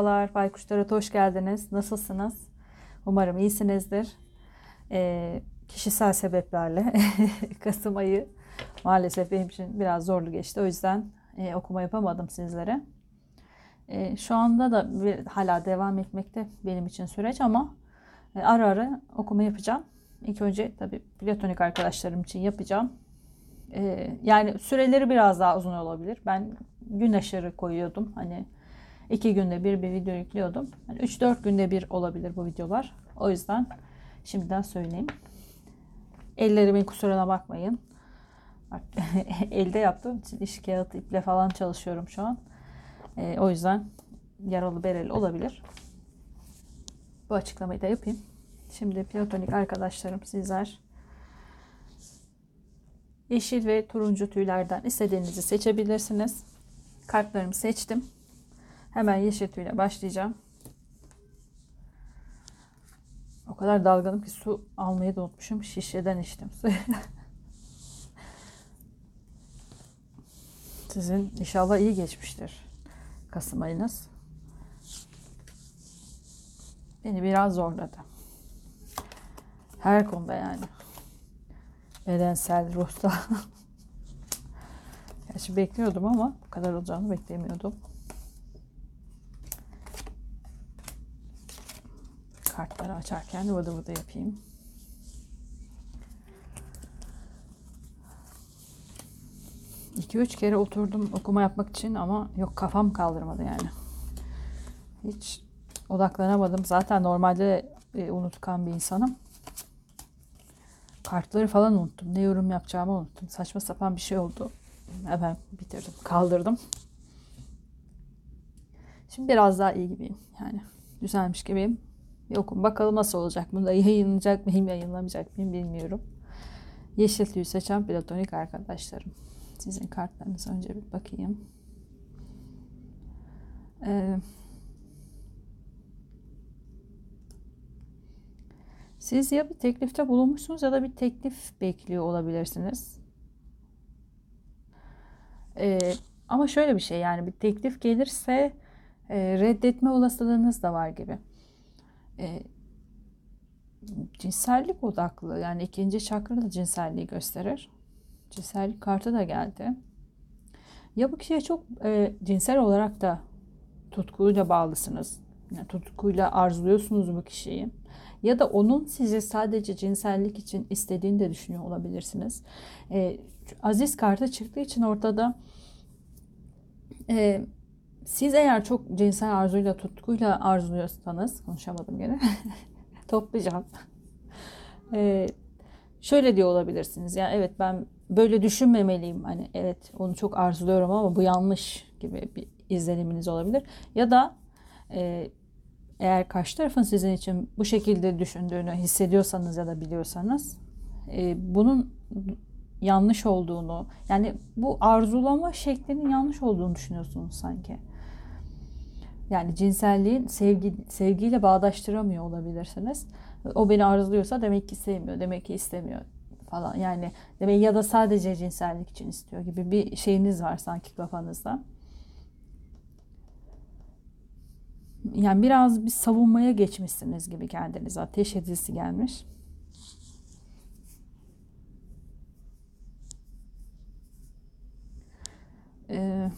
Merhabalar Baykuşlara hoş geldiniz. Nasılsınız? Umarım iyisinizdir. Ee, kişisel sebeplerle Kasım ayı maalesef benim için biraz zorlu geçti. O yüzden e, okuma yapamadım sizlere. E, şu anda da bir, hala devam etmekte benim için süreç ama e, ara ara okuma yapacağım. İlk önce tabii platonik arkadaşlarım için yapacağım. E, yani süreleri biraz daha uzun olabilir. Ben gün aşırı koyuyordum. Hani iki günde bir bir video yüklüyordum. Yani 3-4 günde bir olabilir bu videolar. O yüzden şimdiden söyleyeyim. Ellerimin kusuruna bakmayın. Bak, elde yaptığım için iş kağıt iple falan çalışıyorum şu an. E, o yüzden yaralı bereli olabilir. Bu açıklamayı da yapayım. Şimdi platonik arkadaşlarım sizler yeşil ve turuncu tüylerden istediğinizi seçebilirsiniz. Kartlarımı seçtim. Hemen yeşil başlayacağım. O kadar dalgınım ki su almayı da unutmuşum. Şişeden içtim suyu. Sizin inşallah iyi geçmiştir Kasım ayınız. Beni biraz zorladı. Her konuda yani. Bedensel, ruhsal. Gerçi bekliyordum ama bu kadar olacağını beklemiyordum. Kartları açarken vıdı vıdı yapayım. İki üç kere oturdum okuma yapmak için ama yok kafam kaldırmadı yani. Hiç odaklanamadım. Zaten normalde e, unutkan bir insanım. Kartları falan unuttum. Ne yorum yapacağımı unuttum. Saçma sapan bir şey oldu. Hemen bitirdim. Kaldırdım. Şimdi biraz daha iyi gibiyim. Yani düzelmiş gibiyim. Yokum. Bakalım nasıl olacak. Bunda yayınlanacak mıyım, yayınlamayacak mıyım bilmiyorum. Yeşil tüyü seçen platonik arkadaşlarım. Sizin kartlarınıza önce bir bakayım. Ee, siz ya bir teklifte bulunmuşsunuz ya da bir teklif bekliyor olabilirsiniz. Ee, ama şöyle bir şey yani bir teklif gelirse e, reddetme olasılığınız da var gibi. E, cinsellik odaklı yani ikinci çakra da cinselliği gösterir. Cinsellik kartı da geldi. Ya bu kişiye çok e, cinsel olarak da tutkuyla bağlısınız. Yani tutkuyla arzuluyorsunuz bu kişiyi. Ya da onun sizi sadece cinsellik için istediğini de düşünüyor olabilirsiniz. E, aziz kartı çıktığı için ortada e, siz eğer çok cinsel arzuyla, tutkuyla arzuluyorsanız, konuşamadım gene, toplayacağım. Ee, şöyle diyor olabilirsiniz. Yani evet ben böyle düşünmemeliyim. Hani evet onu çok arzuluyorum ama bu yanlış gibi bir izleniminiz olabilir. Ya da e, eğer karşı tarafın sizin için bu şekilde düşündüğünü hissediyorsanız ya da biliyorsanız e, bunun yanlış olduğunu yani bu arzulama şeklinin yanlış olduğunu düşünüyorsunuz sanki. Yani cinselliğin sevgi, sevgiyle bağdaştıramıyor olabilirsiniz. O beni arzuluyorsa demek ki sevmiyor, demek ki istemiyor falan. Yani demek ya da sadece cinsellik için istiyor gibi bir şeyiniz var sanki kafanızda. Yani biraz bir savunmaya geçmişsiniz gibi kendinize. Ateş edilisi gelmiş. Ee,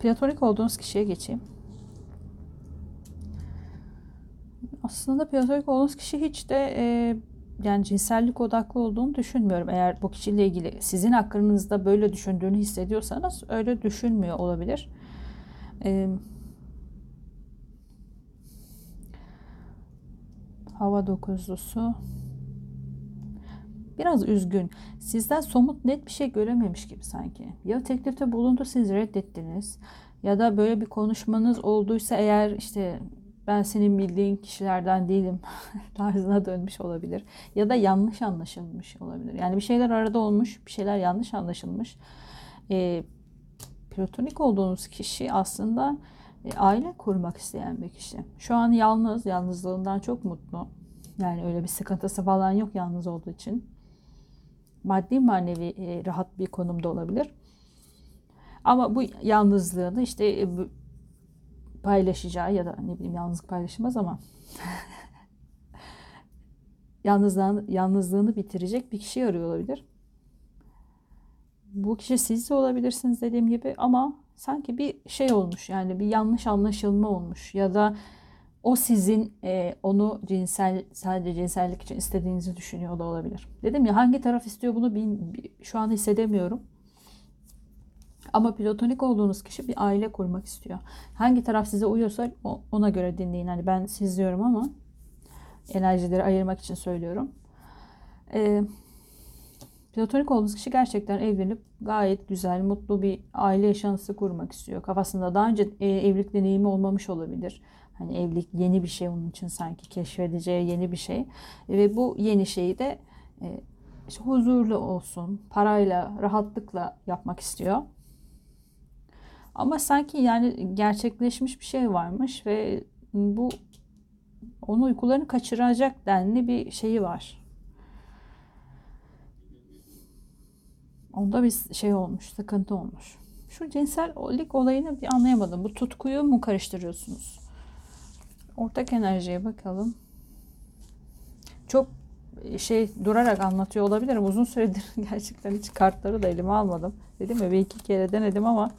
platonik olduğunuz kişiye geçeyim. Aslında platonik olduğunuz kişi hiç de e, yani cinsellik odaklı olduğunu düşünmüyorum. Eğer bu kişiyle ilgili sizin hakkınızda böyle düşündüğünü hissediyorsanız öyle düşünmüyor olabilir. E, hava dokuzlusu biraz üzgün. Sizden somut net bir şey görememiş gibi sanki. Ya teklifte bulundu siz reddettiniz ya da böyle bir konuşmanız olduysa eğer işte ben senin bildiğin kişilerden değilim tarzına dönmüş olabilir. Ya da yanlış anlaşılmış olabilir. Yani bir şeyler arada olmuş, bir şeyler yanlış anlaşılmış. E, platonik olduğunuz kişi aslında e, aile kurmak isteyen bir kişi. Şu an yalnız, yalnızlığından çok mutlu. Yani öyle bir sıkıntısı falan yok yalnız olduğu için. Maddi manevi e, rahat bir konumda olabilir. Ama bu yalnızlığını işte e, paylaşacağı ya da ne bileyim yalnızlık paylaşılmaz ama yalnızlığını, yalnızlığını bitirecek bir kişi arıyor olabilir. Bu kişi siz de olabilirsiniz dediğim gibi ama sanki bir şey olmuş yani bir yanlış anlaşılma olmuş ya da o sizin e, onu cinsel sadece cinsellik için istediğinizi düşünüyor da olabilir. Dedim ya hangi taraf istiyor bunu bin, şu an hissedemiyorum. Ama platonik olduğunuz kişi bir aile kurmak istiyor. Hangi taraf size uyuyorsa ona göre dinleyin. Hani ben siz diyorum ama enerjileri ayırmak için söylüyorum. Ee, platonik olduğunuz kişi gerçekten evlenip gayet güzel, mutlu bir aile yaşantısı kurmak istiyor. Kafasında daha önce e, evlilik deneyimi olmamış olabilir. Hani evlilik yeni bir şey onun için sanki keşfedeceği yeni bir şey. Ve bu yeni şeyi de e, işte huzurlu olsun, parayla, rahatlıkla yapmak istiyor. Ama sanki yani gerçekleşmiş bir şey varmış ve bu onun uykularını kaçıracak denli bir şeyi var. Onda bir şey olmuş, sıkıntı olmuş. Şu cinsellik olayını bir anlayamadım. Bu tutkuyu mu karıştırıyorsunuz? Ortak enerjiye bakalım. Çok şey durarak anlatıyor olabilirim. Uzun süredir gerçekten hiç kartları da elime almadım. Dedim ya bir iki kere denedim ama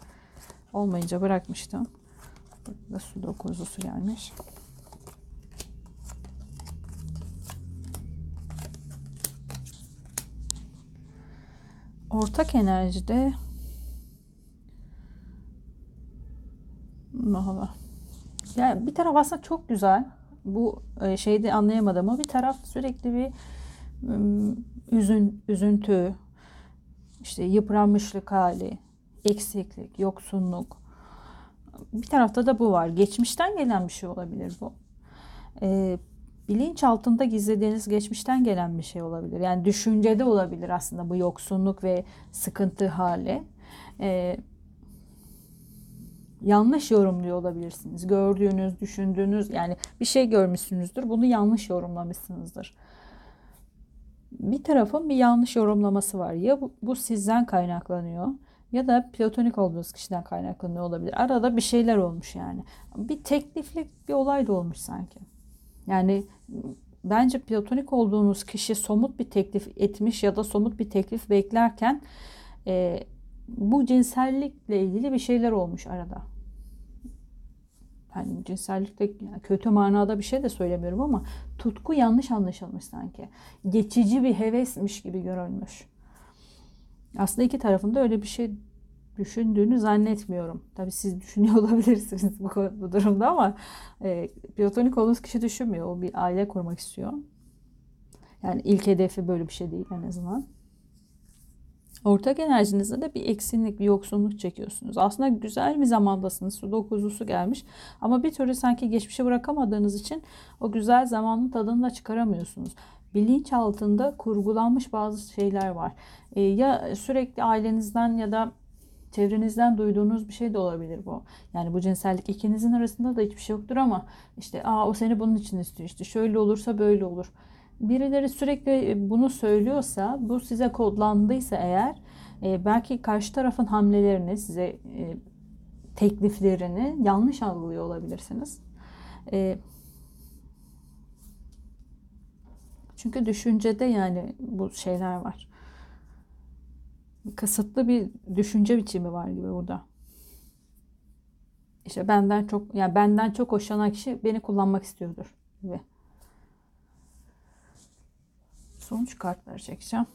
olmayınca bırakmıştım. Burada su dokuzusu gelmiş. Ortak enerjide Allah. Yani bir taraf aslında çok güzel. Bu e, şeyde anlayamadım ama bir taraf sürekli bir üzün, üzüntü, işte yıpranmışlık hali, eksiklik, yoksunluk. Bir tarafta da bu var. Geçmişten gelen bir şey olabilir bu. Ee, bilinç altında gizlediğiniz geçmişten gelen bir şey olabilir. Yani düşüncede olabilir aslında bu yoksunluk ve sıkıntı hali. Ee, yanlış yorumluyor olabilirsiniz. Gördüğünüz, düşündüğünüz yani bir şey görmüşsünüzdür. Bunu yanlış yorumlamışsınızdır. Bir tarafın bir yanlış yorumlaması var. Ya bu, bu sizden kaynaklanıyor ya da platonik olduğunuz kişiden kaynaklanıyor olabilir. Arada bir şeyler olmuş yani. Bir tekliflik bir olay da olmuş sanki. Yani bence platonik olduğunuz kişi somut bir teklif etmiş ya da somut bir teklif beklerken e, bu cinsellikle ilgili bir şeyler olmuş arada. Yani cinsellikte yani kötü manada bir şey de söylemiyorum ama tutku yanlış anlaşılmış sanki. Geçici bir hevesmiş gibi görülmüş. Aslında iki tarafında öyle bir şey düşündüğünü zannetmiyorum. Tabii siz düşünüyor olabilirsiniz bu, bu durumda ama e, platonik olduğunuz kişi düşünmüyor. O bir aile kurmak istiyor. Yani ilk hedefi böyle bir şey değil en azından. Ortak enerjinizde de bir eksinlik, bir yoksunluk çekiyorsunuz. Aslında güzel bir zamandasınız. Su dokuzusu gelmiş. Ama bir türlü sanki geçmişe bırakamadığınız için o güzel zamanın tadını da çıkaramıyorsunuz bilinç altında kurgulanmış bazı şeyler var. E, ya sürekli ailenizden ya da çevrenizden duyduğunuz bir şey de olabilir bu. Yani bu cinsellik ikinizin arasında da hiçbir şey yoktur ama işte aa o seni bunun için istiyor işte şöyle olursa böyle olur. Birileri sürekli e, bunu söylüyorsa bu size kodlandıysa eğer e, belki karşı tarafın hamlelerini size e, tekliflerini yanlış algılıyor olabilirsiniz. E, çünkü düşüncede yani bu şeyler var kısıtlı bir düşünce biçimi var gibi burada. İşte benden çok yani benden çok hoşlanan kişi beni kullanmak istiyordur gibi. Sonuç kartları çekeceğim.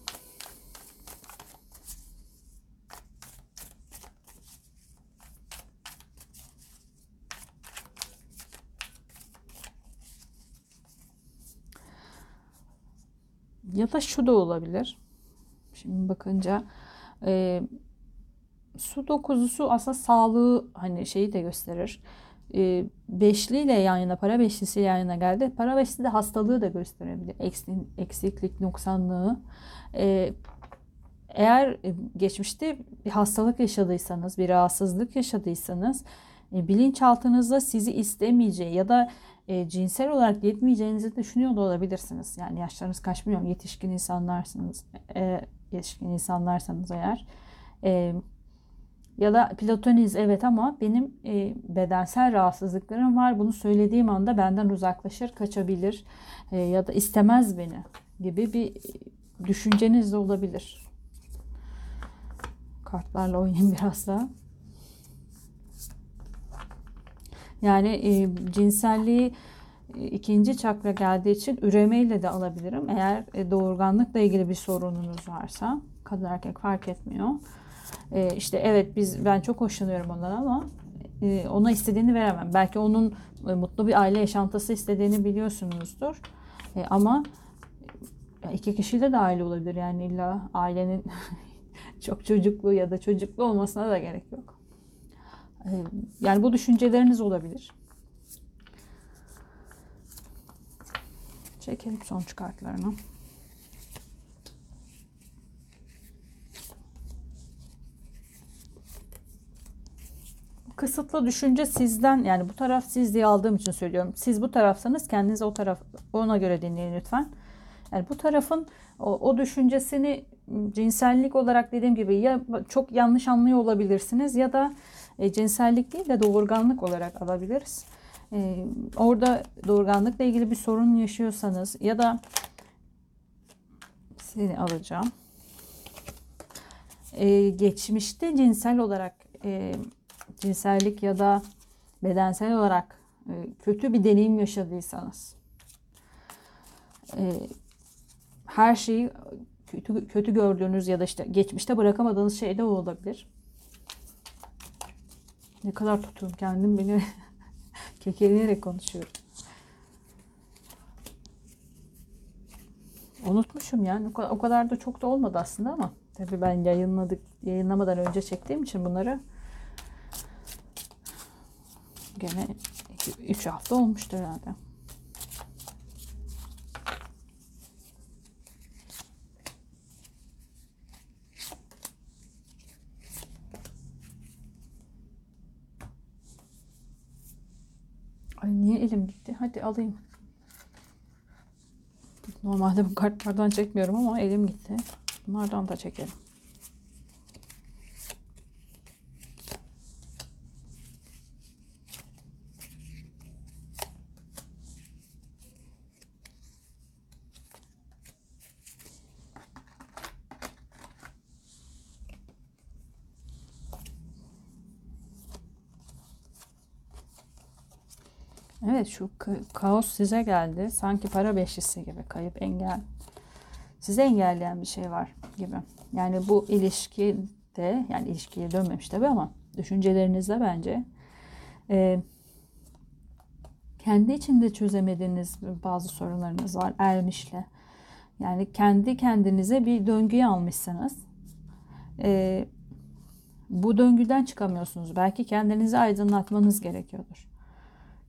Ya da şu da olabilir. Şimdi bakınca e, su dokuzusu aslında sağlığı hani şeyi de gösterir. E, beşli ile yan yana para beşlisi yan yana geldi. Para beşlisi de hastalığı da gösterebilir. Eksin, eksiklik, noksanlığı. E, eğer geçmişte bir hastalık yaşadıysanız, bir rahatsızlık yaşadıysanız e, bilinçaltınızda sizi istemeyeceği ya da e, cinsel olarak yetmeyeceğinizi düşünüyor da olabilirsiniz. Yani yaşlarınız kaç bilmiyorum yetişkin insanlarsınız. E, yetişkin insanlarsanız eğer e, Ya da platoniz evet ama benim e, bedensel rahatsızlıklarım var. Bunu söylediğim anda benden uzaklaşır, kaçabilir e, ya da istemez beni gibi bir düşünceniz de olabilir. Kartlarla oynayayım biraz daha. Yani e, cinselliği ikinci çakra geldiği için üremeyle de alabilirim. Eğer e, doğurganlıkla ilgili bir sorununuz varsa kadın erkek fark etmiyor. E, işte evet biz ben çok hoşlanıyorum ondan ama e, ona istediğini veremem. Belki onun e, mutlu bir aile yaşantısı istediğini biliyorsunuzdur. E, ama iki kişiyle de aile olabilir. Yani illa ailenin çok çocuklu ya da çocuklu olmasına da gerek yok. E, yani bu düşünceleriniz olabilir. Çekelim sonuç kartlarını. Kısıtlı düşünce sizden yani bu taraf siz diye aldığım için söylüyorum. Siz bu tarafsanız kendinize o taraf ona göre dinleyin lütfen. Yani bu tarafın o, o düşüncesini cinsellik olarak dediğim gibi ya çok yanlış anlıyor olabilirsiniz ya da e, cinsellik değil de doğurganlık olarak alabiliriz. E, orada doğurganlıkla ilgili bir sorun yaşıyorsanız ya da seni alacağım. E, geçmişte cinsel olarak e, cinsellik ya da bedensel olarak e, kötü bir deneyim yaşadıysanız e, her şeyi kötü, kötü gördüğünüz ya da işte geçmişte bırakamadığınız şey de olabilir. Ne kadar tutuyorum kendim beni kekeleyerek konuşuyorum. Unutmuşum yani o kadar da çok da olmadı aslında ama tabii ben yayınladık yayınlamadan önce çektiğim için bunları gene 3 hafta olmuştur herhalde. Ay niye elim gitti? Hadi alayım. Normalde bu kartlardan çekmiyorum ama elim gitti. Bunlardan da çekelim. Evet şu kaos size geldi. Sanki para beşlisi gibi kayıp engel. Size engelleyen bir şey var gibi. Yani bu ilişkide yani ilişkiye dönmemiş tabii ama düşüncelerinizde bence e, kendi içinde çözemediğiniz bazı sorunlarınız var ermişle. Yani kendi kendinize bir döngüye almışsınız. E, bu döngüden çıkamıyorsunuz. Belki kendinizi aydınlatmanız gerekiyordur.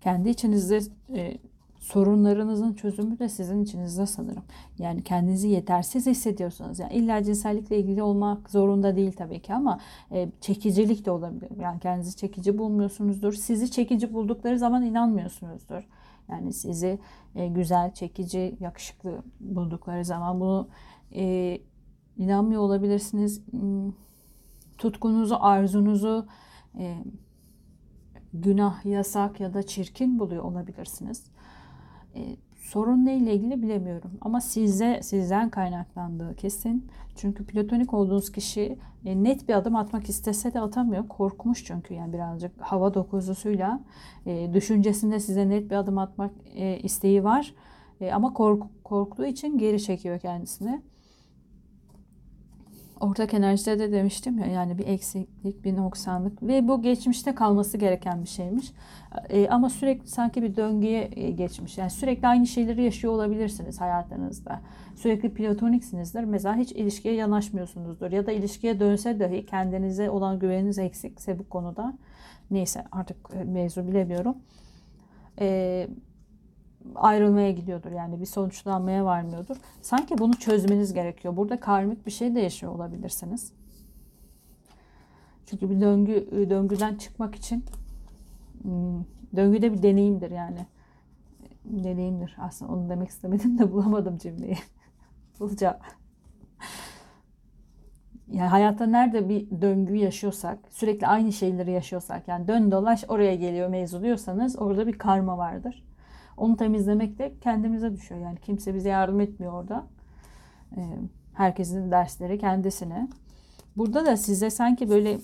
Kendi içinizde e, sorunlarınızın çözümü de sizin içinizde sanırım. Yani kendinizi yetersiz hissediyorsanız yani illa cinsellikle ilgili olmak zorunda değil tabii ki ama e, çekicilik de olabilir. Yani kendinizi çekici bulmuyorsunuzdur. Sizi çekici buldukları zaman inanmıyorsunuzdur. Yani sizi e, güzel, çekici, yakışıklı buldukları zaman bunu e, inanmıyor olabilirsiniz. Hmm, tutkunuzu, arzunuzu e, günah, yasak ya da çirkin buluyor olabilirsiniz. E, sorun neyle ilgili bilemiyorum ama size sizden kaynaklandığı kesin. Çünkü platonik olduğunuz kişi e, net bir adım atmak istese de atamıyor. Korkmuş çünkü yani birazcık hava dokuzusuyla e, düşüncesinde size net bir adım atmak e, isteği var. E, ama kork, korktuğu için geri çekiyor kendisini ortak enerjide de demiştim ya yani bir eksiklik, bir noksanlık ve bu geçmişte kalması gereken bir şeymiş. E, ama sürekli sanki bir döngüye e, geçmiş. Yani sürekli aynı şeyleri yaşıyor olabilirsiniz hayatınızda. Sürekli platoniksinizdir. Mesela hiç ilişkiye yanaşmıyorsunuzdur ya da ilişkiye dönse dahi kendinize olan güveniniz eksikse bu konuda. Neyse artık e, mevzu bilemiyorum. Eee ayrılmaya gidiyordur. Yani bir sonuçlanmaya varmıyordur. Sanki bunu çözmeniz gerekiyor. Burada karmik bir şey de yaşıyor olabilirsiniz. Çünkü bir döngü döngüden çıkmak için hmm, döngüde bir deneyimdir yani. Deneyimdir. Aslında onu demek istemedim de bulamadım cümleyi. Bulacağım. yani hayatta nerede bir döngü yaşıyorsak, sürekli aynı şeyleri yaşıyorsak, yani dön dolaş oraya geliyor mevzu orada bir karma vardır. Onu temizlemek de kendimize düşüyor. Yani kimse bize yardım etmiyor orada. Ee, herkesin dersleri kendisine. Burada da size sanki böyle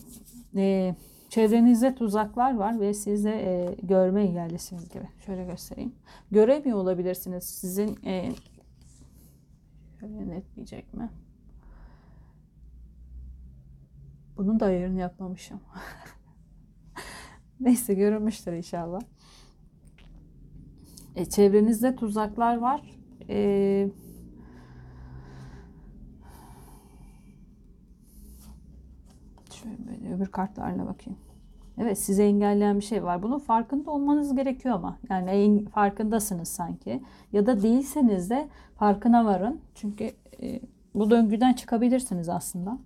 e, çevrenizde tuzaklar var ve siz de e, görme engellisiniz gibi. Şöyle göstereyim. Göremiyor olabilirsiniz. Sizin e, şöyle netleyecek mi? Bunun da ayarını yapmamışım. Neyse görünmüştür inşallah. E, çevrenizde tuzaklar var. E, şöyle böyle öbür kartlarla bakayım. Evet size engelleyen bir şey var. Bunun farkında olmanız gerekiyor ama. Yani farkındasınız sanki. Ya da değilseniz de farkına varın. Çünkü e, bu döngüden çıkabilirsiniz aslında.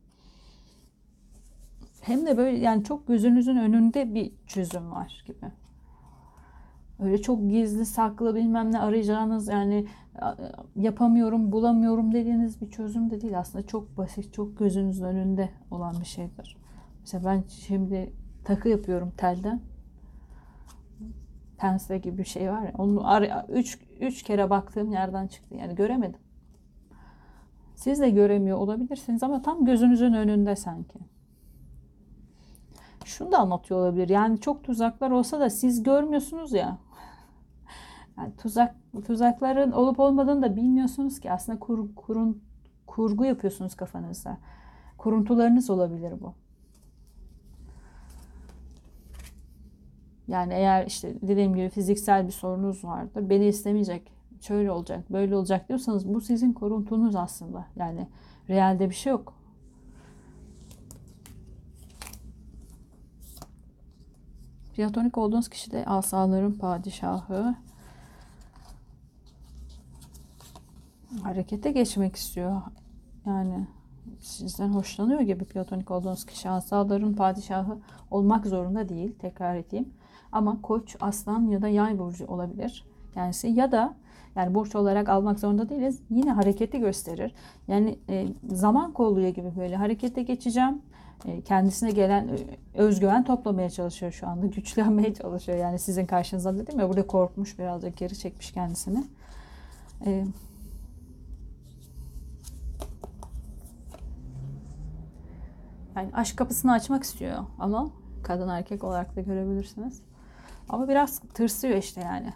Hem de böyle yani çok gözünüzün önünde bir çözüm var gibi. Öyle çok gizli saklı bilmem ne arayacağınız yani yapamıyorum bulamıyorum dediğiniz bir çözüm de değil aslında çok basit çok gözünüzün önünde olan bir şeydir. Mesela ben şimdi takı yapıyorum telden. Pense gibi bir şey var ya. Onu üç, üç kere baktığım yerden çıktı. Yani göremedim. Siz de göremiyor olabilirsiniz ama tam gözünüzün önünde sanki. Şunu da anlatıyor olabilir. Yani çok tuzaklar olsa da siz görmüyorsunuz ya. Yani tuzak tuzakların olup olmadığını da bilmiyorsunuz ki. Aslında kur, kurun, kurgu yapıyorsunuz kafanızda. Kuruntularınız olabilir bu. Yani eğer işte dediğim gibi fiziksel bir sorunuz vardır. Beni istemeyecek, şöyle olacak, böyle olacak diyorsanız bu sizin koruntunuz aslında. Yani realde bir şey yok. Platonik olduğunuz kişi de asaların padişahı. Harekete geçmek istiyor. Yani sizden hoşlanıyor gibi platonik olduğunuz kişi asaların padişahı olmak zorunda değil. Tekrar edeyim. Ama koç, aslan ya da yay burcu olabilir. Kendisi ya da yani burç olarak almak zorunda değiliz. Yine hareketi gösterir. Yani e, zaman kolluyor gibi böyle harekete geçeceğim. E, kendisine gelen e, özgüven toplamaya çalışıyor şu anda. Güçlenmeye çalışıyor. Yani sizin karşınızda dedim ya burada korkmuş birazcık geri çekmiş kendisini. E, yani aşk kapısını açmak istiyor ama kadın erkek olarak da görebilirsiniz. Ama biraz tırsıyor işte yani.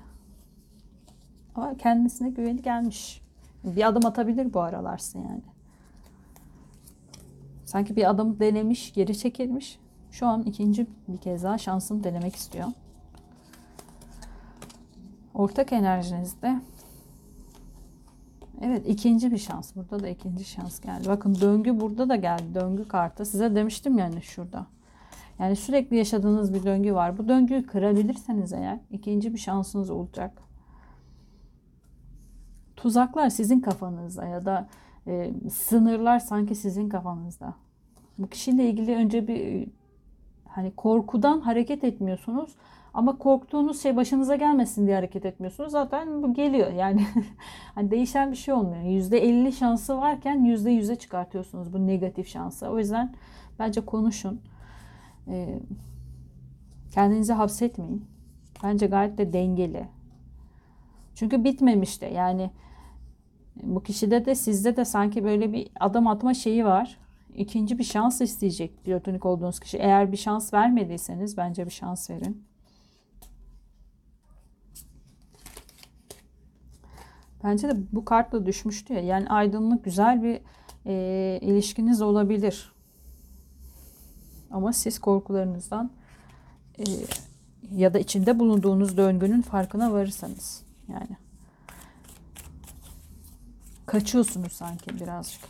Ama kendisine güveni gelmiş. Bir adım atabilir bu aralarsa yani. Sanki bir adım denemiş, geri çekilmiş. Şu an ikinci bir kez daha şansını denemek istiyor. Ortak enerjinizde Evet ikinci bir şans. Burada da ikinci şans geldi. Bakın döngü burada da geldi. Döngü kartı. Size demiştim yani şurada. Yani sürekli yaşadığınız bir döngü var. Bu döngüyü kırabilirseniz eğer ikinci bir şansınız olacak. Tuzaklar sizin kafanızda ya da e, sınırlar sanki sizin kafanızda. Bu kişiyle ilgili önce bir hani korkudan hareket etmiyorsunuz. Ama korktuğunuz şey başınıza gelmesin diye hareket etmiyorsunuz. Zaten bu geliyor. Yani hani değişen bir şey olmuyor. %50 şansı varken %100'e çıkartıyorsunuz bu negatif şansı. O yüzden bence konuşun. Ee, kendinizi hapsetmeyin. Bence gayet de dengeli. Çünkü bitmemiş de yani bu kişide de sizde de sanki böyle bir adım atma şeyi var. İkinci bir şans isteyecek platonik olduğunuz kişi. Eğer bir şans vermediyseniz bence bir şans verin. Bence de bu kartla düşmüştü ya. Yani aydınlık güzel bir e, ilişkiniz olabilir. Ama siz korkularınızdan e, ya da içinde bulunduğunuz döngünün farkına varırsanız yani kaçıyorsunuz sanki birazcık.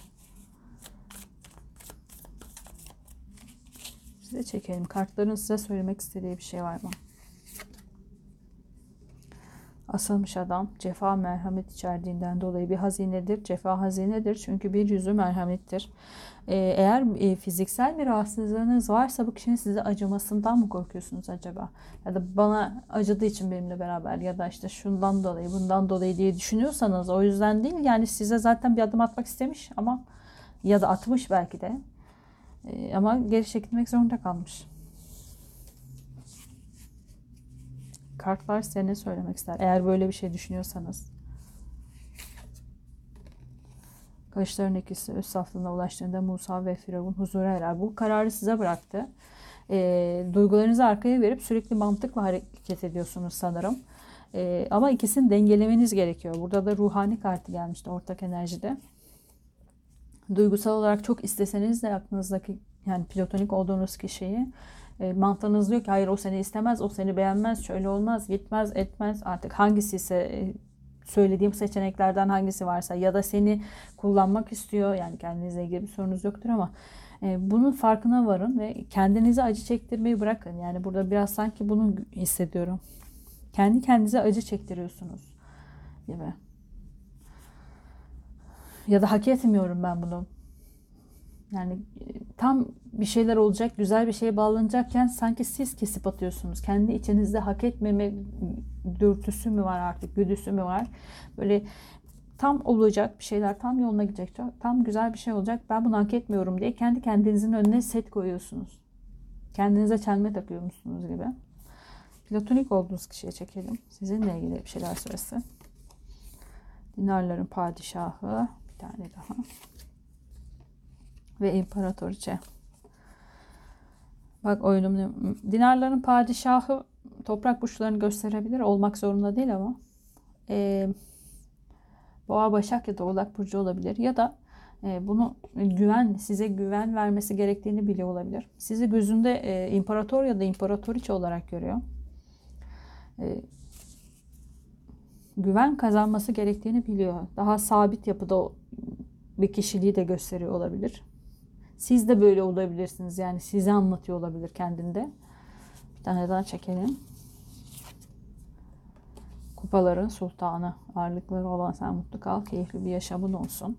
Size çekelim. Kartların size söylemek istediği bir şey var mı? Asılmış adam cefa merhamet içerdiğinden dolayı bir hazinedir. Cefa hazinedir çünkü bir yüzü merhamettir. Ee, eğer e, fiziksel bir rahatsızlığınız varsa bu kişinin size acımasından mı korkuyorsunuz acaba? Ya da bana acıdığı için benimle beraber ya da işte şundan dolayı bundan dolayı diye düşünüyorsanız o yüzden değil. Yani size zaten bir adım atmak istemiş ama ya da atmış belki de. E, ama geri çekilmek zorunda kalmış. Kartlar size ne söylemek ister? Eğer böyle bir şey düşünüyorsanız. Kılıçların ikisi öz saflığına ulaştığında Musa ve Firavun huzura erer. Bu kararı size bıraktı. E, duygularınızı arkaya verip sürekli mantıkla hareket ediyorsunuz sanırım. E, ama ikisini dengelemeniz gerekiyor. Burada da ruhani kartı gelmişti ortak enerjide. Duygusal olarak çok isteseniz de aklınızdaki yani platonik olduğunuz kişiyi e, mantığınız diyor ki hayır o seni istemez, o seni beğenmez, şöyle olmaz, gitmez, etmez artık hangisi ise e, söylediğim seçeneklerden hangisi varsa ya da seni kullanmak istiyor yani kendinizle ilgili bir sorunuz yoktur ama e, bunun farkına varın ve kendinize acı çektirmeyi bırakın. Yani burada biraz sanki bunu hissediyorum. Kendi kendinize acı çektiriyorsunuz gibi. Ya da hak etmiyorum ben bunu. Yani e, tam bir şeyler olacak, güzel bir şeye bağlanacakken sanki siz kesip atıyorsunuz. Kendi içinizde hak etmeme dürtüsü mü var artık, güdüsü mü var? Böyle tam olacak bir şeyler, tam yoluna gidecek, tam güzel bir şey olacak. Ben bunu hak etmiyorum diye kendi kendinizin önüne set koyuyorsunuz. Kendinize çelme takıyormuşsunuz gibi. Platonik olduğunuz kişiye çekelim. Sizinle ilgili bir şeyler söylesin. Dinarların padişahı. Bir tane daha ve imparatoriçe. Bak oyunum dinarların padişahı toprak burçlarını gösterebilir. Olmak zorunda değil ama. E, Boğa, Başak ya da Oğlak Burcu olabilir. Ya da e, bunu güven, size güven vermesi gerektiğini biliyor olabilir. Sizi gözünde e, imparator ya da imparatoriçe olarak görüyor. E, güven kazanması gerektiğini biliyor. Daha sabit yapıda bir kişiliği de gösteriyor olabilir. Siz de böyle olabilirsiniz. Yani size anlatıyor olabilir kendinde. Bir tane daha çekelim. Kupaların sultanı. Ağırlıkları olan sen mutlu kal. Keyifli bir yaşamın olsun.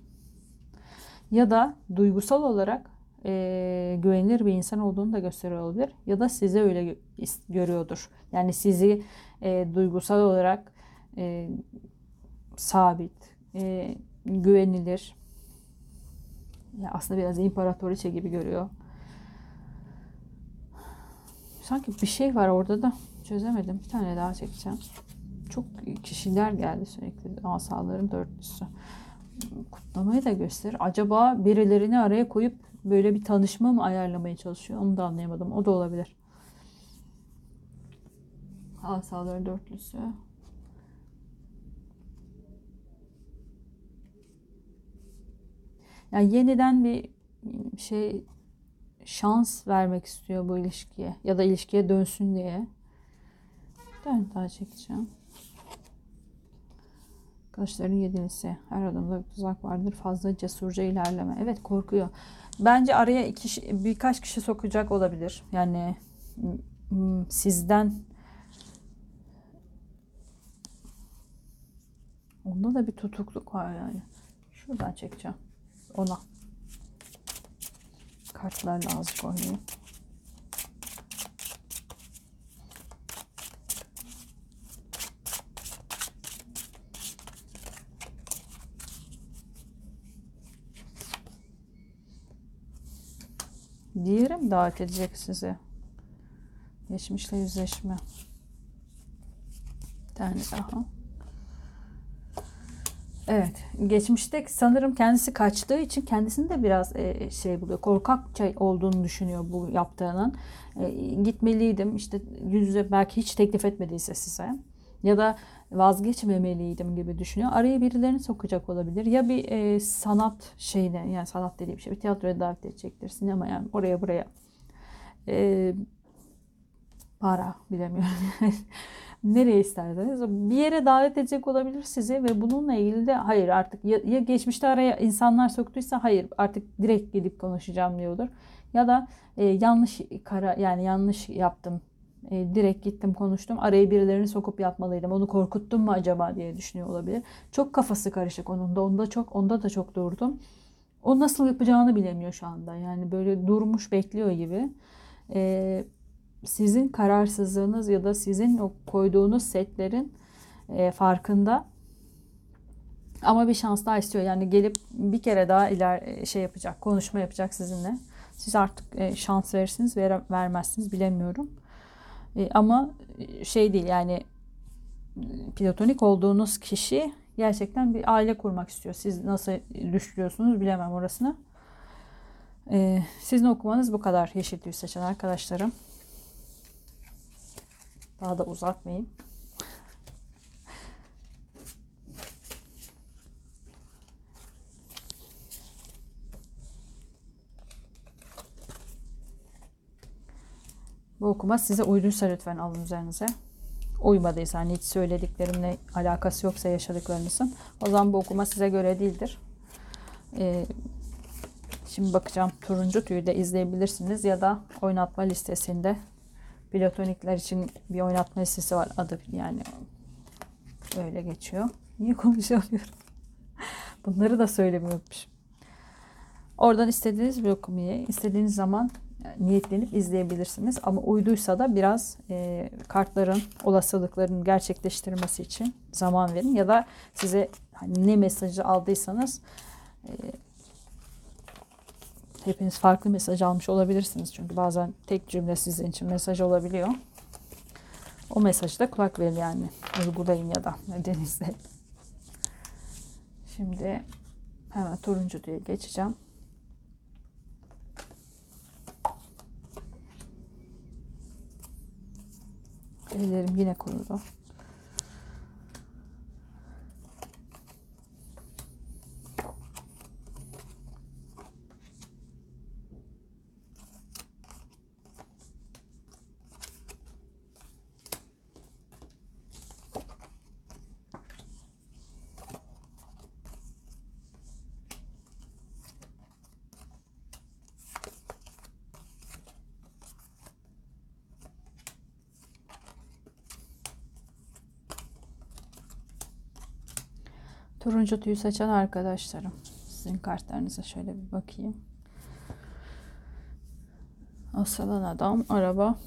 Ya da duygusal olarak e, güvenilir bir insan olduğunu da gösteriyor olabilir. Ya da size öyle görüyordur. Yani sizi e, duygusal olarak e, sabit, e, güvenilir, ya aslında biraz imparatoriçe gibi görüyor. Sanki bir şey var orada da çözemedim. Bir tane daha çekeceğim. Çok kişiler geldi sürekli. Asaların dörtlüsü. Kutlamayı da gösterir. Acaba birilerini araya koyup böyle bir tanışma mı ayarlamaya çalışıyor? Onu da anlayamadım. O da olabilir. Asaların dörtlüsü. Yani yeniden bir şey şans vermek istiyor bu ilişkiye ya da ilişkiye dönsün diye. Bir daha çekeceğim. Kılıçların yedilisi. Her adımda bir tuzak vardır. Fazla cesurca ilerleme. Evet korkuyor. Bence araya iki, birkaç kişi sokacak olabilir. Yani sizden onda da bir tutukluk var yani. Şuradan çekeceğim ona. Kartlarla azıcık oynayayım. Diğeri davet edecek sizi? Geçmişle yüzleşme. Bir tane daha. Evet. Geçmişte sanırım kendisi kaçtığı için kendisini de biraz e, şey buluyor. Korkakça olduğunu düşünüyor bu yaptığının. E, gitmeliydim. İşte yüz yüze belki hiç teklif etmediyse size. Ya da vazgeçmemeliydim gibi düşünüyor. Araya birilerini sokacak olabilir. Ya bir e, sanat şeyine yani sanat dediğim şey bir tiyatroya davet edecektir. Sinema yani oraya buraya. E, para bilemiyorum. nereye isterseniz bir yere davet edecek olabilir sizi ve bununla ilgili de hayır artık ya, ya geçmişte araya insanlar soktuysa hayır artık direkt gidip konuşacağım diyordur. Ya da e, yanlış kara yani yanlış yaptım. E, direkt gittim konuştum. Araya birilerini sokup yapmalıydım. Onu korkuttum mu acaba diye düşünüyor olabilir. Çok kafası karışık onun da. Onda çok onda da çok durdum. O nasıl yapacağını bilemiyor şu anda. Yani böyle durmuş bekliyor gibi. Eee sizin kararsızlığınız ya da sizin o koyduğunuz setlerin e, farkında. Ama bir şans daha istiyor. Yani gelip bir kere daha iler e, şey yapacak, konuşma yapacak sizinle. Siz artık e, şans verirsiniz ver, vermezsiniz bilemiyorum. E, ama şey değil yani platonik olduğunuz kişi gerçekten bir aile kurmak istiyor. Siz nasıl düşünüyorsunuz bilemem orasını. E, sizin okumanız bu kadar yeşil tüy seçen arkadaşlarım. Daha da uzatmayayım. Bu okuma size uyduysa lütfen alın üzerinize. Uymadıysa hani hiç söylediklerimle alakası yoksa yaşadıklarınızın o zaman bu okuma size göre değildir. Ee, şimdi bakacağım turuncu tüyü de izleyebilirsiniz ya da oynatma listesinde platonikler için bir oynatma listesi var adı yani öyle geçiyor. Niye konuşamıyorum? Bunları da söylemiyormuşum. Oradan istediğiniz bir okumayı istediğiniz zaman niyetlenip izleyebilirsiniz. Ama uyduysa da biraz e, kartların olasılıklarının gerçekleştirmesi için zaman verin. Ya da size hani ne mesajı aldıysanız e, hepiniz farklı mesaj almış olabilirsiniz. Çünkü bazen tek cümle sizin için mesaj olabiliyor. O mesajı da kulak verin yani. Uygulayın ya da nedenizle. Şimdi hemen turuncu diye geçeceğim. Ellerim yine kurudu. Turuncu tüyü seçen arkadaşlarım. Sizin kartlarınıza şöyle bir bakayım. Asılan adam, araba.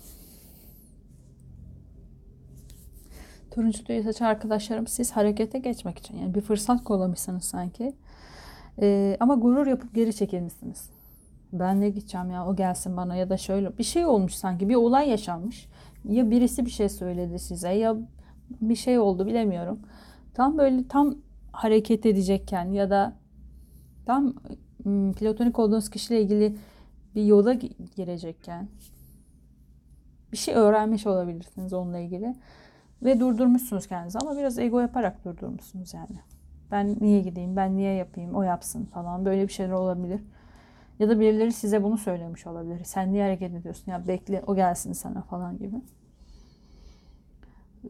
Turuncu tüyü seçen arkadaşlarım siz harekete geçmek için yani bir fırsat kollamışsınız sanki. Ee, ama gurur yapıp geri çekilmişsiniz. Ben ne gideceğim ya o gelsin bana ya da şöyle bir şey olmuş sanki bir olay yaşanmış. Ya birisi bir şey söyledi size ya bir şey oldu bilemiyorum. Tam böyle tam hareket edecekken ya da tam platonik olduğunuz kişiyle ilgili bir yola girecekken bir şey öğrenmiş olabilirsiniz onunla ilgili ve durdurmuşsunuz kendinizi ama biraz ego yaparak durdurmuşsunuz yani. Ben niye gideyim, ben niye yapayım, o yapsın falan böyle bir şeyler olabilir. Ya da birileri size bunu söylemiş olabilir. Sen niye hareket ediyorsun ya bekle o gelsin sana falan gibi.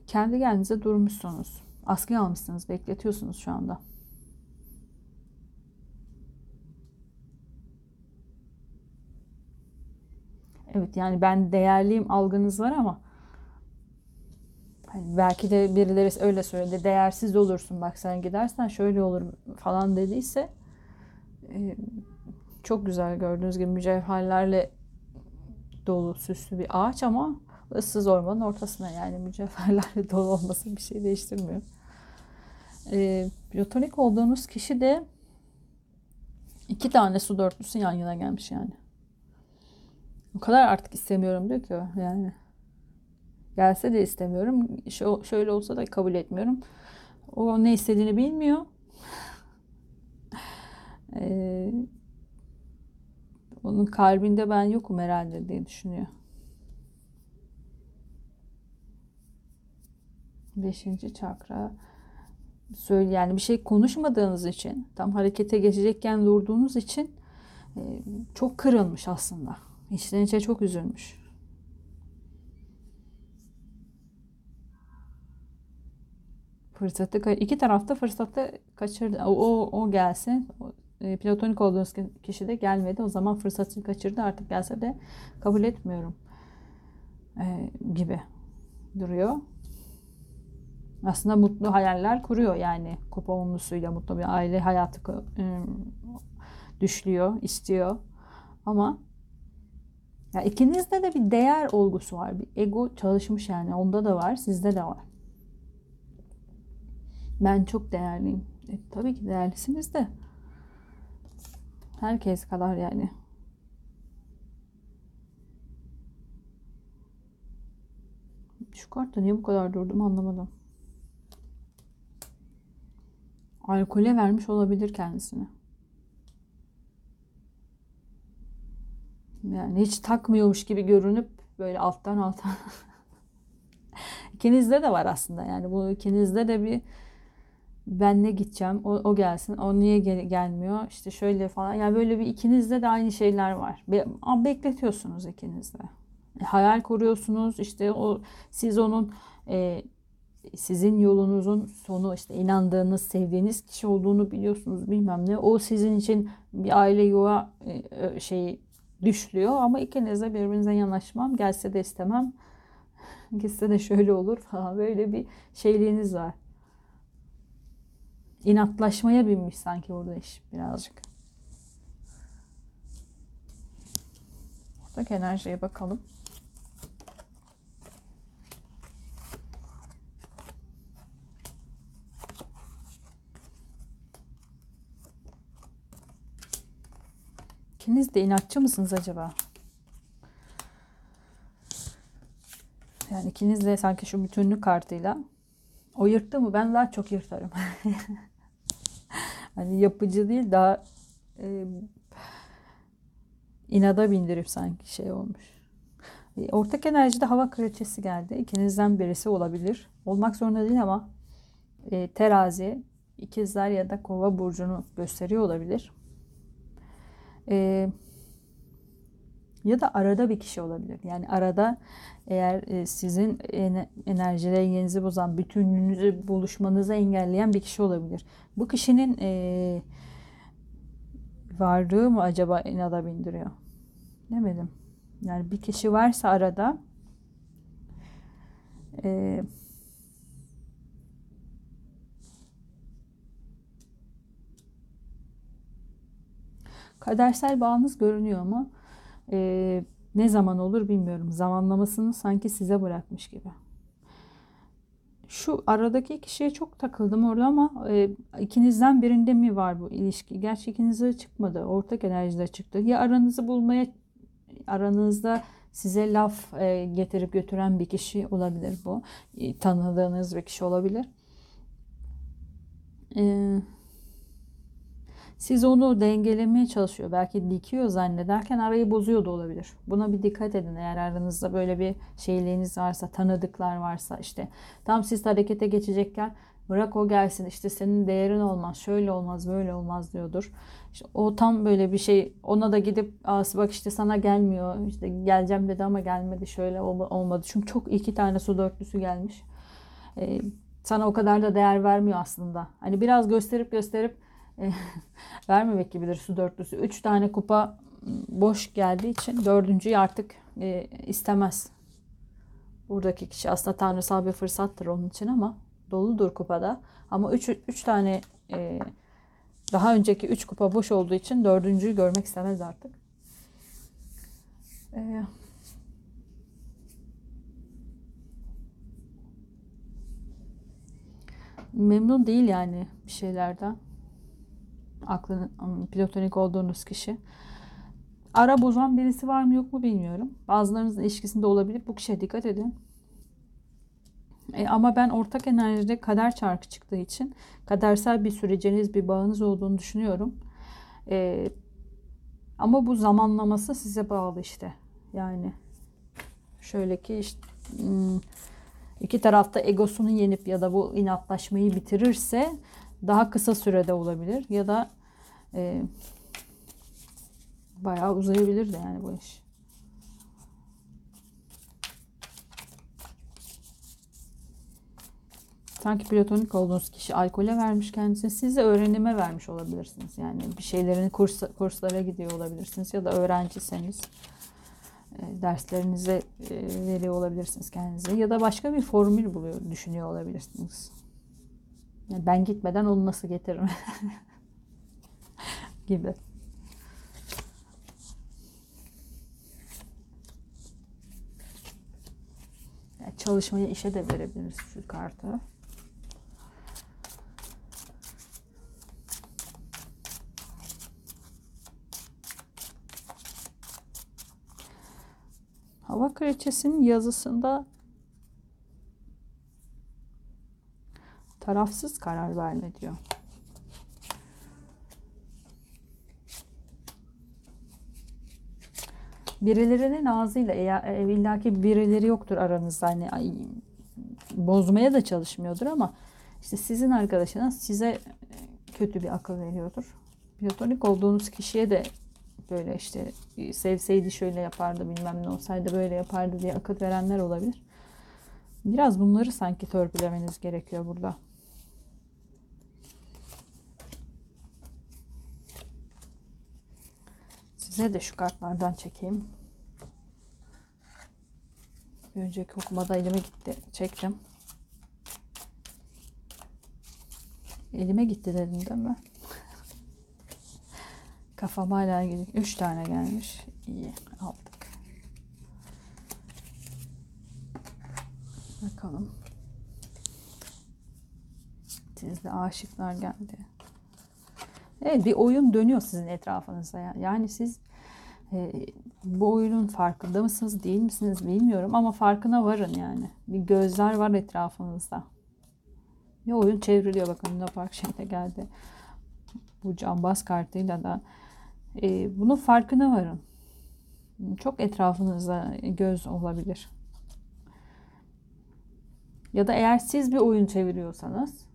Kendi kendinize durmuşsunuz. Askıya almışsınız, bekletiyorsunuz şu anda. Evet yani ben değerliyim algınız var ama hani belki de birileri öyle söyledi. Değersiz olursun bak sen gidersen şöyle olur falan dediyse e, çok güzel gördüğünüz gibi mücevherlerle dolu süslü bir ağaç ama ıssız ormanın ortasına yani mücevherlerle dolu olması bir şey değiştirmiyor. E, platonik olduğunuz kişi de iki tane su dörtlüsü yan yana gelmiş yani. O kadar artık istemiyorum diyor ki yani. Gelse de istemiyorum. Şöyle olsa da kabul etmiyorum. O ne istediğini bilmiyor. Ee, onun kalbinde ben yokum herhalde diye düşünüyor. Beşinci çakra söyle yani bir şey konuşmadığınız için tam harekete geçecekken durduğunuz için e, çok kırılmış aslında. İçten içe çok üzülmüş. Fırsatı iki tarafta fırsatı kaçırdı. O, o, o gelsin. E, platonik olduğunuz kişi de gelmedi. O zaman fırsatını kaçırdı. Artık gelse de kabul etmiyorum. E, gibi duruyor aslında mutlu hayaller kuruyor yani kupa onlusuyla mutlu bir aile hayatı ıı, düşlüyor, istiyor. Ama ya ikinizde de bir değer olgusu var. Bir ego çalışmış yani. Onda da var, sizde de var. Ben çok değerliyim. E, tabii ki değerlisiniz de. Herkes kadar yani. Şu kartta niye bu kadar durdum anlamadım. Alkole vermiş olabilir kendisini. Yani hiç takmıyormuş gibi görünüp böyle alttan alttan. İkinizde de var aslında. Yani bu ikinizde de bir ben ne gideceğim o, o gelsin o niye gel- gelmiyor işte şöyle falan yani böyle bir ikinizde de aynı şeyler var Be- bekletiyorsunuz ikinizde E, hayal kuruyorsunuz işte o siz onun e, sizin yolunuzun sonu işte inandığınız sevdiğiniz kişi olduğunu biliyorsunuz bilmem ne o sizin için bir aile yuva e, e, şeyi düşlüyor ama ikiniz de birbirinize yanaşmam gelse de istemem gitse de şöyle olur falan böyle bir şeyliğiniz var inatlaşmaya binmiş sanki burada iş birazcık. Buradaki enerjiye bakalım. İkiniz de inatçı mısınız acaba? Yani ikiniz de sanki şu bütünlük kartıyla o yırttı mı? Ben daha çok yırtarım. hani yapıcı değil daha e, inada bindirip sanki şey olmuş. E, ortak enerjide hava kraliçesi geldi. İkinizden birisi olabilir. Olmak zorunda değil ama e, terazi, ikizler ya da kova burcunu gösteriyor olabilir. E, ya da arada bir kişi olabilir. Yani arada eğer e, sizin enerji dengenizi bozan, bütünlüğünüzü buluşmanızı engelleyen bir kişi olabilir. Bu kişinin e, varlığı mı acaba inada bindiriyor? Demedim. Yani bir kişi varsa arada e, kadersel bağınız görünüyor mu? E, ne zaman olur bilmiyorum. Zamanlamasını sanki size bırakmış gibi. Şu aradaki kişiye çok takıldım orada ama e, ikinizden birinde mi var bu ilişki? Gerçi ikinizde çıkmadı. Ortak enerjide çıktı. Ya aranızı bulmaya aranızda size laf e, getirip götüren bir kişi olabilir bu. E, tanıdığınız bir kişi olabilir. Eee siz onu dengelemeye çalışıyor. Belki dikiyor zannederken arayı bozuyor da olabilir. Buna bir dikkat edin. Eğer aranızda böyle bir şeyliğiniz varsa, tanıdıklar varsa işte tam siz harekete geçecekken bırak o gelsin işte senin değerin olmaz, şöyle olmaz, böyle olmaz diyordur. İşte o tam böyle bir şey ona da gidip Aa, bak işte sana gelmiyor işte geleceğim dedi ama gelmedi şöyle olmadı. Çünkü çok iki tane su dörtlüsü gelmiş. Ee, sana o kadar da değer vermiyor aslında. Hani biraz gösterip gösterip vermemek gibidir su dörtlüsü. Üç tane kupa boş geldiği için dördüncüyü artık e, istemez. Buradaki kişi aslında tanrısal bir fırsattır onun için ama doludur kupada. Ama üç, üç tane e, daha önceki üç kupa boş olduğu için dördüncüyü görmek istemez artık. E, memnun değil yani bir şeylerden aklının platonik olduğunuz kişi. Ara bozan birisi var mı yok mu bilmiyorum. Bazılarınızın ilişkisinde olabilir. Bu kişiye dikkat edin. E, ama ben ortak enerjide kader çarkı çıktığı için kadersel bir süreciniz, bir bağınız olduğunu düşünüyorum. E, ama bu zamanlaması size bağlı işte. Yani şöyle ki işte iki tarafta egosunu yenip ya da bu inatlaşmayı bitirirse daha kısa sürede olabilir ya da e, bayağı uzayabilir de yani bu iş. Sanki platonik olduğunuz kişi alkole vermiş kendisini. Siz de öğrenime vermiş olabilirsiniz. Yani bir şeylerin kurs, kurslara gidiyor olabilirsiniz. Ya da öğrenciseniz e, derslerinize e, veriyor olabilirsiniz kendinize. Ya da başka bir formül buluyor, düşünüyor olabilirsiniz. Ben gitmeden onu nasıl getiririm? gibi. Yani çalışmayı işe de verebiliriz şu kartı. Hava kraliçesinin yazısında Tarafsız karar verme diyor. Birilerinin ağzıyla eğer e, illaki birileri yoktur aranızda hani ay, bozmaya da çalışmıyordur ama işte sizin arkadaşınız size e, kötü bir akıl veriyordur. Platonik olduğunuz kişiye de böyle işte e, sevseydi şöyle yapardı bilmem ne olsaydı böyle yapardı diye akıl verenler olabilir. Biraz bunları sanki törpülemeniz gerekiyor burada. Size de şu kartlardan çekeyim. Bir önceki okumada elime gitti. Çektim. Elime gitti dedim değil mi? Kafam hala gidiyor. Üç tane gelmiş. İyi aldık. Bakalım. Sizde aşıklar geldi. Evet bir oyun dönüyor sizin etrafınızda. Yani siz e, bu oyunun farkında mısınız değil misiniz bilmiyorum ama farkına varın yani. Bir gözler var etrafınızda. Bir oyun çevriliyor bakın Luna Park şeyde geldi. Bu cambaz kartıyla da e, bunun farkına varın. Çok etrafınızda göz olabilir. Ya da eğer siz bir oyun çeviriyorsanız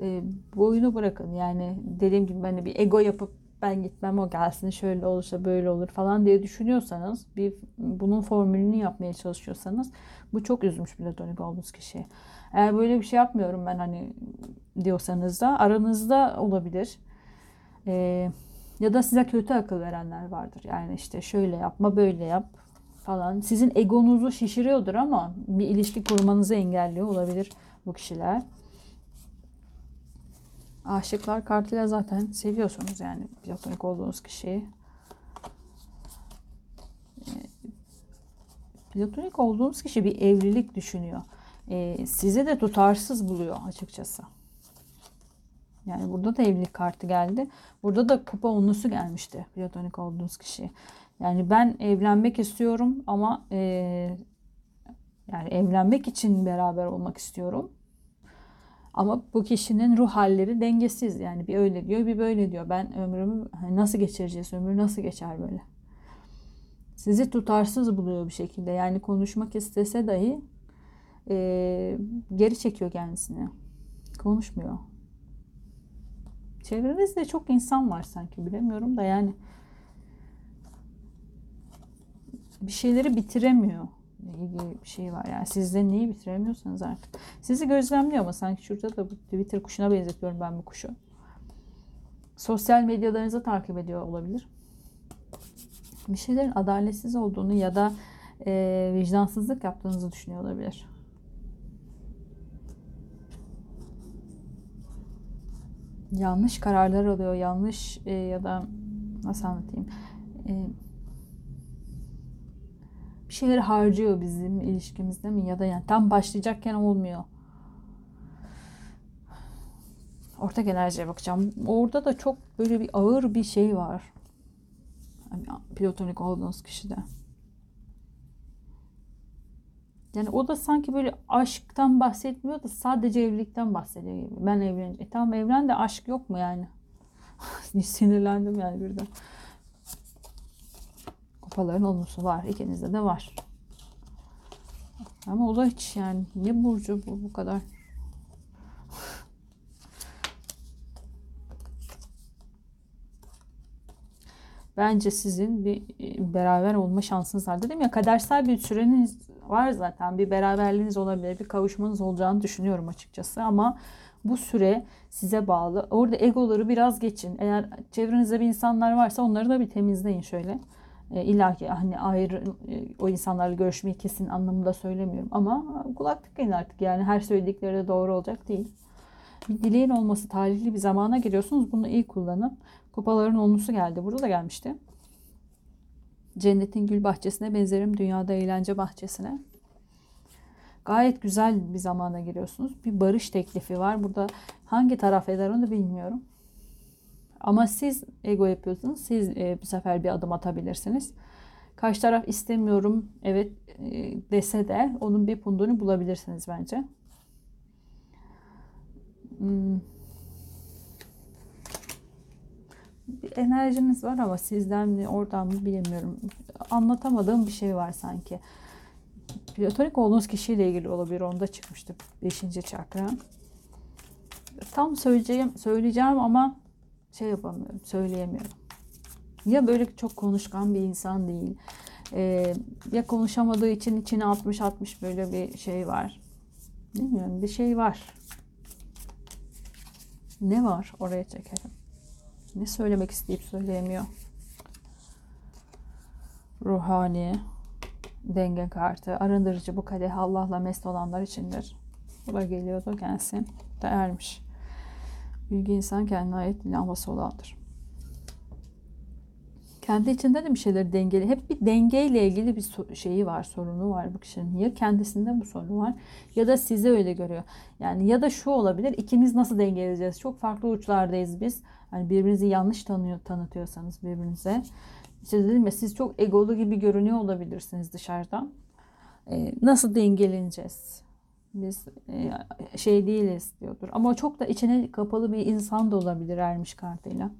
e, bu oyunu bırakın. Yani dediğim gibi hani bir ego yapıp ben gitmem o gelsin şöyle olursa böyle olur falan diye düşünüyorsanız bir bunun formülünü yapmaya çalışıyorsanız bu çok üzmüş platonik olduğunuz kişi. Eğer böyle bir şey yapmıyorum ben hani diyorsanız da aranızda olabilir. Ee, ya da size kötü akıl verenler vardır. Yani işte şöyle yapma böyle yap falan. Sizin egonuzu şişiriyordur ama bir ilişki kurmanızı engelliyor olabilir bu kişiler. Aşıklar kartıyla zaten seviyorsunuz yani platonik olduğunuz kişiyi. Ee, platonik olduğunuz kişi bir evlilik düşünüyor. Ee, sizi de tutarsız buluyor açıkçası. Yani burada da evlilik kartı geldi. Burada da kupa onlusu gelmişti platonik olduğunuz kişi. Yani ben evlenmek istiyorum ama e, yani evlenmek için beraber olmak istiyorum. Ama bu kişinin ruh halleri dengesiz. Yani bir öyle diyor bir böyle diyor. Ben ömrümü hani nasıl geçireceğiz? Ömür nasıl geçer böyle? Sizi tutarsız buluyor bir şekilde. Yani konuşmak istese dahi e, geri çekiyor kendisini. Konuşmuyor. Çevrenizde çok insan var sanki bilemiyorum da yani bir şeyleri bitiremiyor ilgili bir şey var. Yani sizde neyi bitiremiyorsanız artık. Sizi gözlemliyor ama sanki şurada da bu Twitter kuşuna benzetiyorum ben bu kuşu. Sosyal medyalarınızı takip ediyor olabilir. Bir şeylerin adaletsiz olduğunu ya da e, vicdansızlık yaptığınızı düşünüyor olabilir. Yanlış kararlar alıyor, yanlış e, ya da nasıl anlatayım? E, bir şeyleri harcıyor bizim ilişkimizde mi ya da yani tam başlayacakken olmuyor. Ortak enerjiye bakacağım. Orada da çok böyle bir ağır bir şey var. Yani platonik olduğunuz kişide. Yani o da sanki böyle aşktan bahsetmiyor da sadece evlilikten bahsediyor gibi. Ben evleneceğim. E tamam evlen de aşk yok mu yani? Sinirlendim yani birden. Kupaların olumlusu var. İkinizde de var. Ama o da hiç yani ne burcu bu bu kadar. Bence sizin bir e, beraber olma şansınız var. Dedim ya kadersel bir süreniz var zaten. Bir beraberliğiniz olabilir, bir kavuşmanız olacağını düşünüyorum açıkçası. Ama bu süre size bağlı. Orada egoları biraz geçin. Eğer çevrenizde bir insanlar varsa onları da bir temizleyin şöyle. E, İlla ki hani ayrı e, o insanlarla görüşmeyi kesin anlamında söylemiyorum ama kulak tıkayın artık yani her söyledikleri de doğru olacak değil. Bir dileğin olması talihli bir zamana giriyorsunuz. Bunu iyi kullanın. Kupaların onlusu geldi. Burada da gelmişti. Cennetin gül bahçesine benzerim. Dünyada eğlence bahçesine. Gayet güzel bir zamana giriyorsunuz. Bir barış teklifi var. Burada hangi taraf eder onu bilmiyorum. Ama siz ego yapıyorsunuz. Siz e, bu sefer bir adım atabilirsiniz. Karşı taraf istemiyorum evet e, dese de onun bir pundunu bulabilirsiniz bence. Hmm. Bir enerjiniz var ama sizden mi oradan mı bilemiyorum. Anlatamadığım bir şey var sanki. Platonik olduğunuz kişiyle ilgili olabilir. Onda çıkmıştı 5. çakra. Tam söyleyeceğim, söyleyeceğim ama şey yapamıyorum, söyleyemiyorum. Ya böyle çok konuşkan bir insan değil. Ee, ya konuşamadığı için içine atmış atmış böyle bir şey var. Bilmiyorum bir şey var. Ne var oraya çekelim. Ne söylemek isteyip söyleyemiyor. Ruhani denge kartı. Arındırıcı bu kadeh Allah'la mest olanlar içindir. Bu da geliyordu gelsin. Da ermiş. Bilgi insan kendine ait lambası olandır. Kendi içinde de bir şeyler dengeli. Hep bir dengeyle ilgili bir şeyi var, sorunu var bu kişinin. Ya kendisinde bu sorunu var ya da sizi öyle görüyor. Yani ya da şu olabilir. ikimiz nasıl dengeleyeceğiz? Çok farklı uçlardayız biz. Hani birbirinizi yanlış tanıyor, tanıtıyorsanız birbirinize. İşte dedim ya siz çok egolu gibi görünüyor olabilirsiniz dışarıdan. Ee, nasıl dengeleneceğiz? Biz e, şey değiliz diyordur. Ama çok da içine kapalı bir insan da olabilir ermiş kartıyla.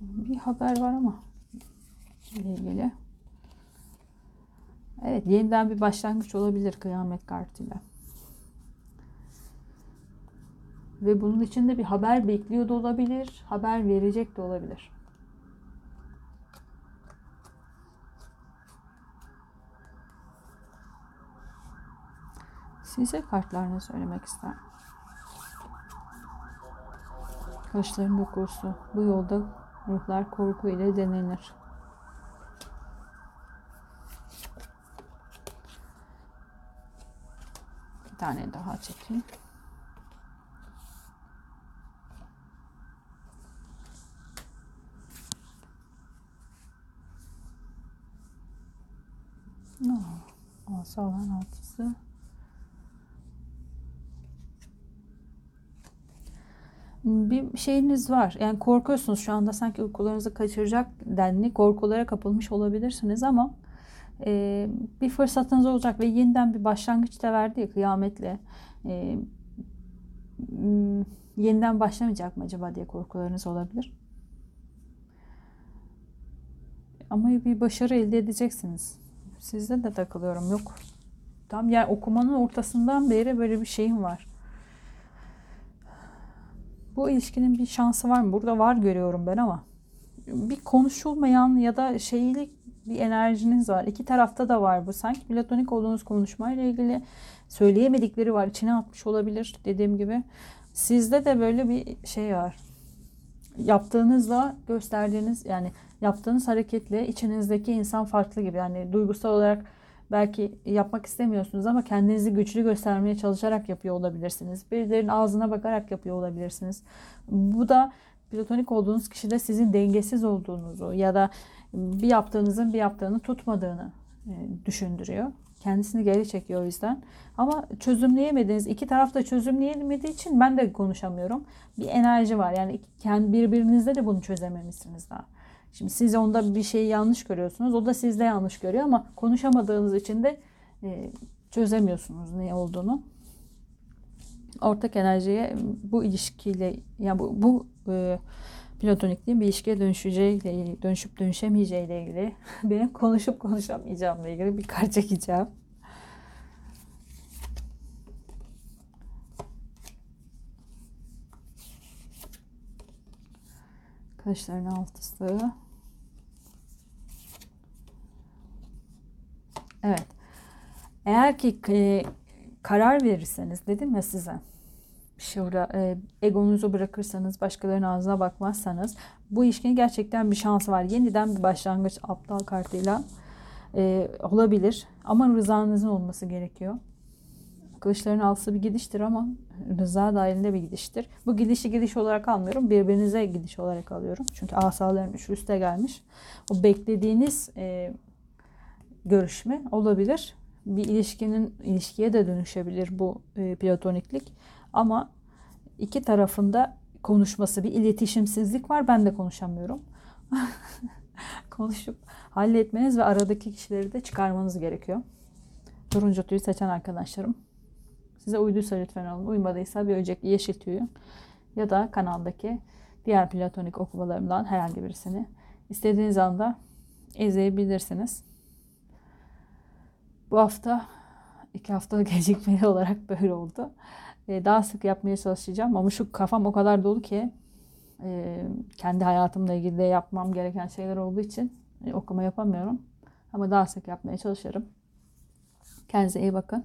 Bir haber var ama ile ilgili. Evet yeniden bir başlangıç olabilir kıyamet kartıyla. Ve bunun için de bir haber bekliyor da olabilir. Haber verecek de olabilir. Size kartlar ne söylemek ister? Kaşların dokusu. Bu yolda ruhlar korku ile denenir. Bir tane daha çekeyim. Oh, asalan altısı. Bir şeyiniz var. Yani korkuyorsunuz şu anda sanki uykularınızı kaçıracak denli korkulara kapılmış olabilirsiniz ama e, bir fırsatınız olacak ve yeniden bir başlangıç da verdi ya kıyametle. E, yeniden başlamayacak mı acaba diye korkularınız olabilir. Ama bir başarı elde edeceksiniz. Sizde de takılıyorum. Yok. Tam yani okumanın ortasından beri böyle bir şeyim var. Bu ilişkinin bir şansı var mı? Burada var görüyorum ben ama bir konuşulmayan ya da şeylik bir enerjiniz var. İki tarafta da var bu. Sanki platonik olduğunuz konuşmayla ilgili söyleyemedikleri var. İçine atmış olabilir dediğim gibi. Sizde de böyle bir şey var. Yaptığınızla gösterdiğiniz yani yaptığınız hareketle içinizdeki insan farklı gibi. Yani duygusal olarak belki yapmak istemiyorsunuz ama kendinizi güçlü göstermeye çalışarak yapıyor olabilirsiniz. Birilerinin ağzına bakarak yapıyor olabilirsiniz. Bu da platonik olduğunuz kişide sizin dengesiz olduğunuzu ya da bir yaptığınızın bir yaptığını tutmadığını e, düşündürüyor. Kendisini geri çekiyor o yüzden. Ama çözümleyemediğiniz, iki taraf da çözümleyemediği için ben de konuşamıyorum. Bir enerji var. Yani kendi birbirinizde de bunu çözememişsiniz daha. Şimdi siz onda bir şeyi yanlış görüyorsunuz. O da sizde yanlış görüyor ama konuşamadığınız için de e, çözemiyorsunuz ne olduğunu. Ortak enerjiye bu ilişkiyle yani bu, bu e, platonikliğin bir ilişkiye dönüşeceğiyle dönüşüp dönüşemeyeceğiyle ilgili benim konuşup konuşamayacağımla ilgili bir kart çekeceğim. Kaşların altısı. Evet. Eğer ki e, karar verirseniz dedim ya size şurada e, egonuzu bırakırsanız başkalarının ağzına bakmazsanız bu ilişkinin gerçekten bir şansı var. Yeniden bir başlangıç aptal kartıyla e, olabilir ama rızanızın olması gerekiyor. Kılıçların altısı bir gidiştir ama rıza dahilinde bir gidiştir. Bu gidişi gidiş olarak almıyorum. Birbirinize gidiş olarak alıyorum. Çünkü asaların üç üste gelmiş. O beklediğiniz e, görüşme olabilir. Bir ilişkinin ilişkiye de dönüşebilir bu e, platoniklik. Ama iki tarafında konuşması bir iletişimsizlik var. Ben de konuşamıyorum. konuşup halletmeniz ve aradaki kişileri de çıkarmanız gerekiyor. Turuncu tüyü seçen arkadaşlarım. Size uyduysa lütfen alın. Uymadıysa bir önceki yeşil tüyü ya da kanaldaki diğer platonik okumalarımdan herhangi birisini istediğiniz anda izleyebilirsiniz. Bu hafta iki hafta gecikmeli olarak böyle oldu. Ee, daha sık yapmaya çalışacağım ama şu kafam o kadar dolu ki e, kendi hayatımla ilgili de yapmam gereken şeyler olduğu için e, okuma yapamıyorum. Ama daha sık yapmaya çalışırım. Kendinize iyi bakın.